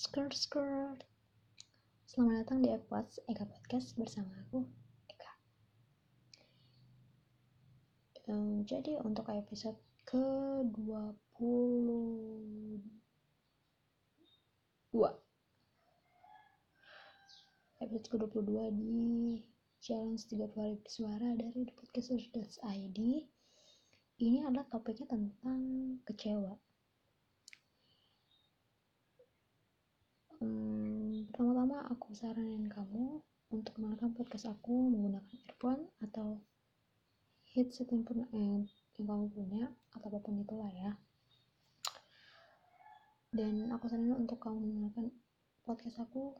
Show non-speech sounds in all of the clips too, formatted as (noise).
Skirt skirt. Selamat datang di Epods Eka Podcast bersama aku Eka. Um, jadi untuk episode ke 22 episode ke 22 di challenge 30 hari bersuara dari thepodcasters.id ini adalah topiknya tentang kecewa hmm, pertama-tama aku saranin kamu untuk mendengarkan podcast aku menggunakan earphone atau headset yang, pun, eh, yang kamu punya atau apa pun itulah ya. Dan aku saranin untuk kamu mendengarkan podcast aku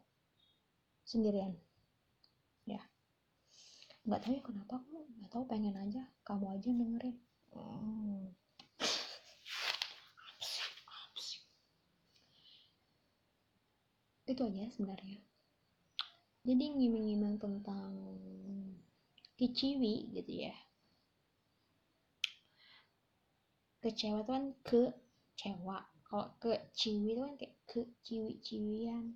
sendirian. Ya. Nggak tahu ya kenapa aku nggak tahu pengen aja kamu aja dengerin itu aja sebenarnya. Jadi ngiming-ngiming tentang kiciwi gitu ya. Kecewa tuh kan kecewa. Kalau ke ciwi itu kan kayak ke ciwi ciwian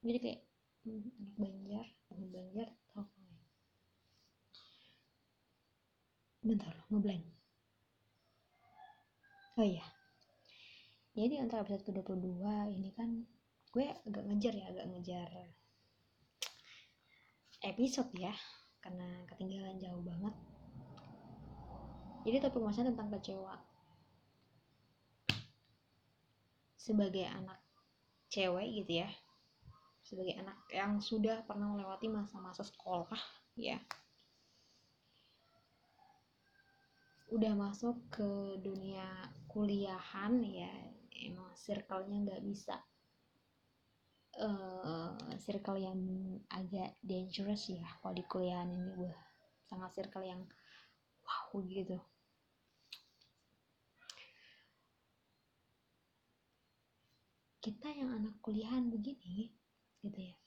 jadi kayak hmm, anak banjar anak banjar tau bentar ngeblank oh iya. Jadi antara episode ke 22 ini kan gue agak ngejar ya agak ngejar episode ya karena ketinggalan jauh banget. Jadi topik masanya tentang kecewa. Sebagai anak cewek gitu ya sebagai anak yang sudah pernah melewati masa-masa sekolah ya udah masuk ke dunia kuliahan ya emang circle-nya nggak bisa uh, circle yang agak dangerous ya kalau di kuliahan ini. Gue sangat circle yang wow gitu. Kita yang anak kuliahan begini gitu ya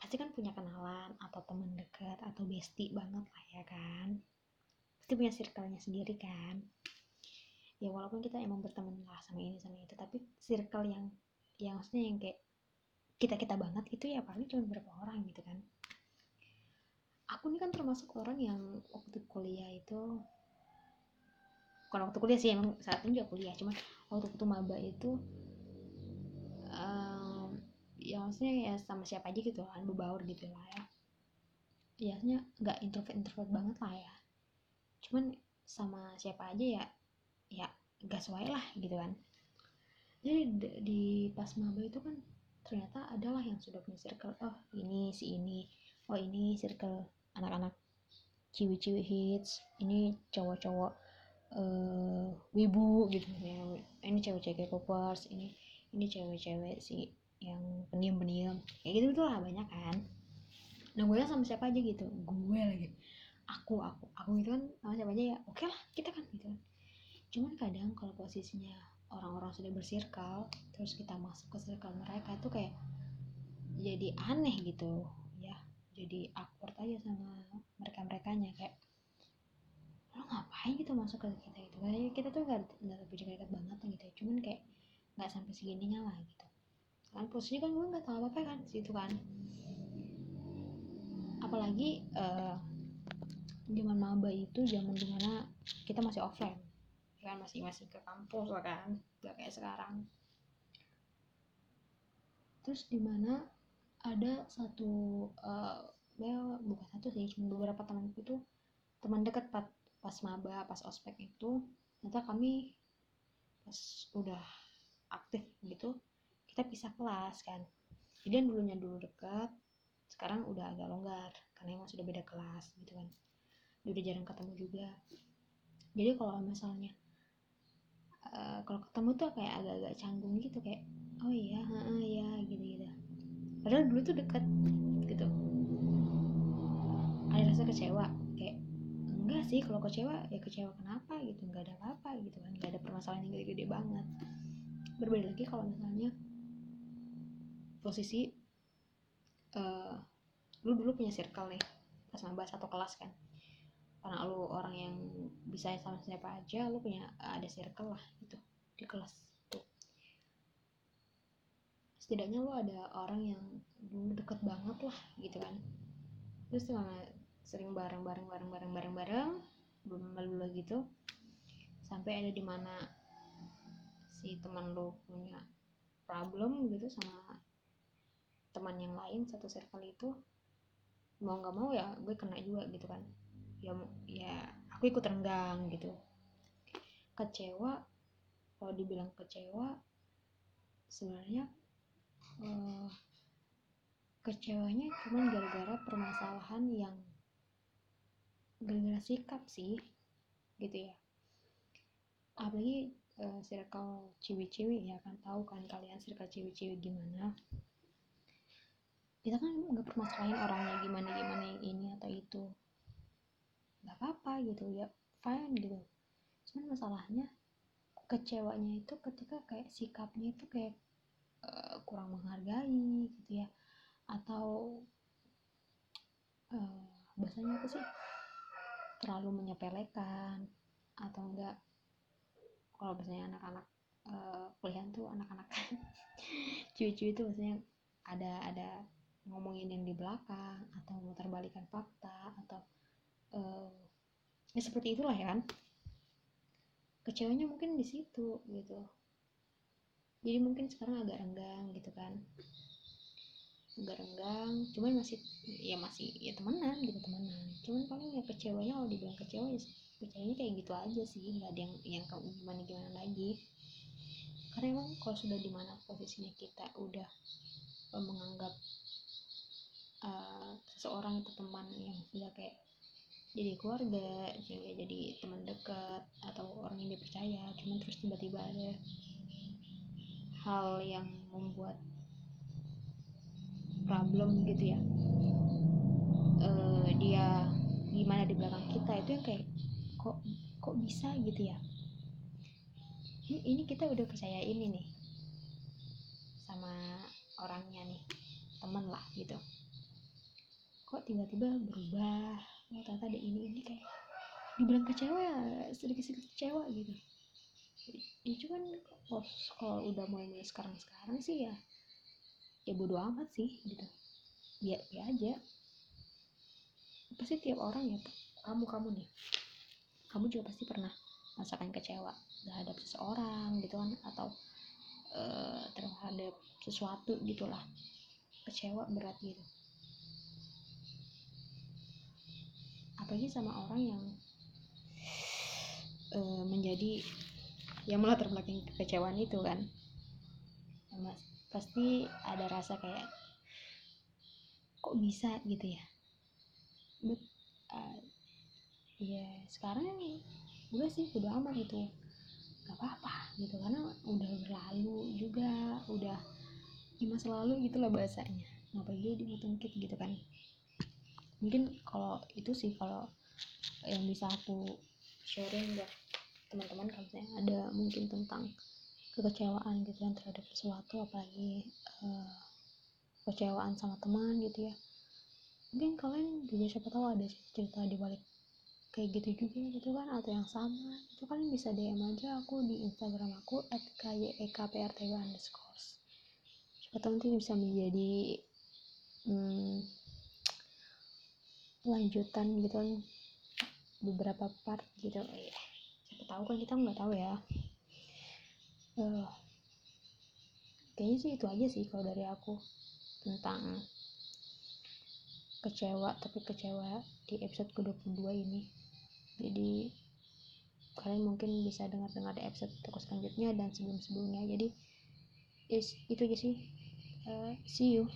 pasti kan punya kenalan atau teman dekat atau bestie banget lah ya kan. Pasti punya circle-nya sendiri kan. Ya walaupun kita emang berteman lah sama ini sama itu tapi circle yang yang maksudnya yang kayak kita kita banget itu ya paling cuma beberapa orang gitu kan. Aku ini kan termasuk orang yang waktu kuliah itu bukan waktu kuliah sih emang saat ini juga kuliah cuman waktu waktu maba itu um, ya maksudnya ya sama siapa aja gitu kan berbaur gitu lah ya. Ya maksudnya nggak introvert introvert banget lah ya. Cuman sama siapa aja ya ya gas wae lah gitu kan jadi di pas maba itu kan ternyata adalah yang sudah punya circle oh ini si ini oh ini circle anak-anak ciwi-ciwi hits ini cowok-cowok uh, wibu gitu. Ya ini cewek-cewek popers ini ini cewek-cewek si yang pendiam-pendiam. Kayak gitu tuh lah banyak kan. Nah gue sama siapa aja gitu. Gue lagi aku aku aku gitu kan sama siapa aja ya oke okay lah kita kan gitu kan. Cuman kadang kalau posisinya orang-orang sudah bersirkel terus kita masuk ke circle mereka tuh kayak jadi aneh gitu. Ya jadi awkward aja sama mereka merekanya kayak lo ngapain gitu masuk ke kita gitu? Kayak kita tuh gak, lebih dekat banget gitu cuman kayak nggak sampai segininya lah gitu. Kan posisinya kan gue nggak tahu apa apa kan situ kan. Apalagi uh, zaman maba itu zaman di mana kita masih offline kan masih masih ke kampus lah kan gak kayak sekarang. Terus di mana ada satu uh, ya bukan satu sih cuma beberapa temanku itu teman dekat pas, pas maba pas ospek itu ternyata kami pas udah aktif gitu kita pisah kelas kan. Jadi yang dulunya dulu dekat sekarang udah agak longgar karena emang sudah beda kelas gitu kan. Udah jarang ketemu juga. Jadi kalau misalnya uh, kalau ketemu tuh kayak agak-agak canggung gitu kayak oh iya uh, ya gitu gitu padahal dulu tuh deket gitu. Ada rasa kecewa kayak enggak sih kalau kecewa ya kecewa kenapa? gitu nggak ada apa-apa gitu kan nggak ada permasalahan yang gede-gede banget. Berbeda lagi kalau misalnya posisi uh, lu dulu punya circle nih pas ngebahas satu kelas kan karena lu orang yang bisa sama siapa aja lu punya ada circle lah gitu di kelas. Tuh setidaknya lo ada orang yang deket banget lah gitu kan. Terus selama sering bareng bareng bareng bareng bareng bareng belum lalu gitu. Sampai ada di mana si teman lo punya problem gitu sama teman yang lain satu circle itu mau nggak mau ya gue kena juga gitu kan ya ya aku ikut renggang gitu. Kecewa kalau dibilang kecewa sebenarnya uh, kecewanya cuma gara-gara permasalahan yang gara-gara sikap sih gitu ya. Apalagi uh, circle ciwi-ciwi ya kan tahu kan kalian circle ciwi-ciwi gimana. Kita kan nggak permasalahin orangnya gimana gimana ini atau itu nggak apa-apa gitu ya fine gitu. Cuman masalahnya kecewanya itu ketika kayak sikapnya itu kayak uh, kurang menghargai gitu ya. Atau uh, bahasanya apa sih? Terlalu menyepelekan atau enggak. Kalau biasanya anak-anak uh, kuliah tuh anak-anak (laughs) cucu itu biasanya ada ada ngomongin yang di belakang atau muterbalikan fakta atau uh, ya seperti itulah ya kan. Kecewanya mungkin di situ gitu. Jadi mungkin sekarang agak renggang gitu kan. Agak renggang cuman masih ya masih ya temenan gitu temenan. Cuman paling ya kecewanya kalau dibilang kecewa ya kecewanya kayak gitu aja sih. Nggak ada yang yang gimana gimana lagi. Karena emang kalau sudah di mana posisinya kita udah uh, menganggap uh, seseorang itu teman yang sudah kayak jadi keluarga sehingga jadi teman dekat atau orang yang dipercaya cuman terus tiba-tiba ada hal yang membuat problem gitu ya. Uh, dia gimana di belakang kita itu yang kayak kok kok bisa? gitu ya. Ini, ini kita udah percaya ini nih sama orangnya nih temen lah gitu. Kok tiba-tiba berubah oh ternyata ada ini ini kayak dibilang kecewa ya sedikit-sedikit kecewa gitu. Ya cuman oh, kalau udah mulai mulai sekarang sekarang sih ya ya bodo amat sih gitu. Ya ya aja. Pasti tiap orang ya kamu kamu nih. Kamu juga pasti pernah merasakan kecewa terhadap seseorang gitu kan atau uh, terhadap sesuatu gitulah. Kecewa berat gitu apalagi sama orang yang uh, menjadi yang melatar belakang kekecewaan itu kan. Mas, pasti ada rasa kayak kok bisa? gitu ya. But uh, ya sekarang gue sih udah amat gitu. Gak apa-apa gitu karena udah berlalu juga udah di masa lalu gitulah bahasanya. Ngapain dia ditungkit gitu kan mungkin kalau itu sih kalau yang bisa aku sharing buat teman-teman kalau misalnya ada mungkin tentang kekecewaan gitu kan terhadap sesuatu apalagi uh, kecewaan sama teman gitu ya. Mungkin kalian juga siapa tahu ada cerita di balik kayak gitu juga gitu kan atau yang sama itu kalian bisa DM aja aku di Instagram aku at kyekprtw underscore. Siapa tahu nanti bisa menjadi hmm, lanjutan gitu kan. Beberapa part gitu. Ya siapa tahu kan kita nggak tahu ya. Uh, kayaknya sih itu aja sih kalau dari aku tentang kecewa tapi kecewa di episode ke-22 ini. Jadi kalian mungkin bisa dengar-dengar di episode toko selanjutnya dan sebelum-sebelumnya. Jadi is, itu aja sih. Uh, see you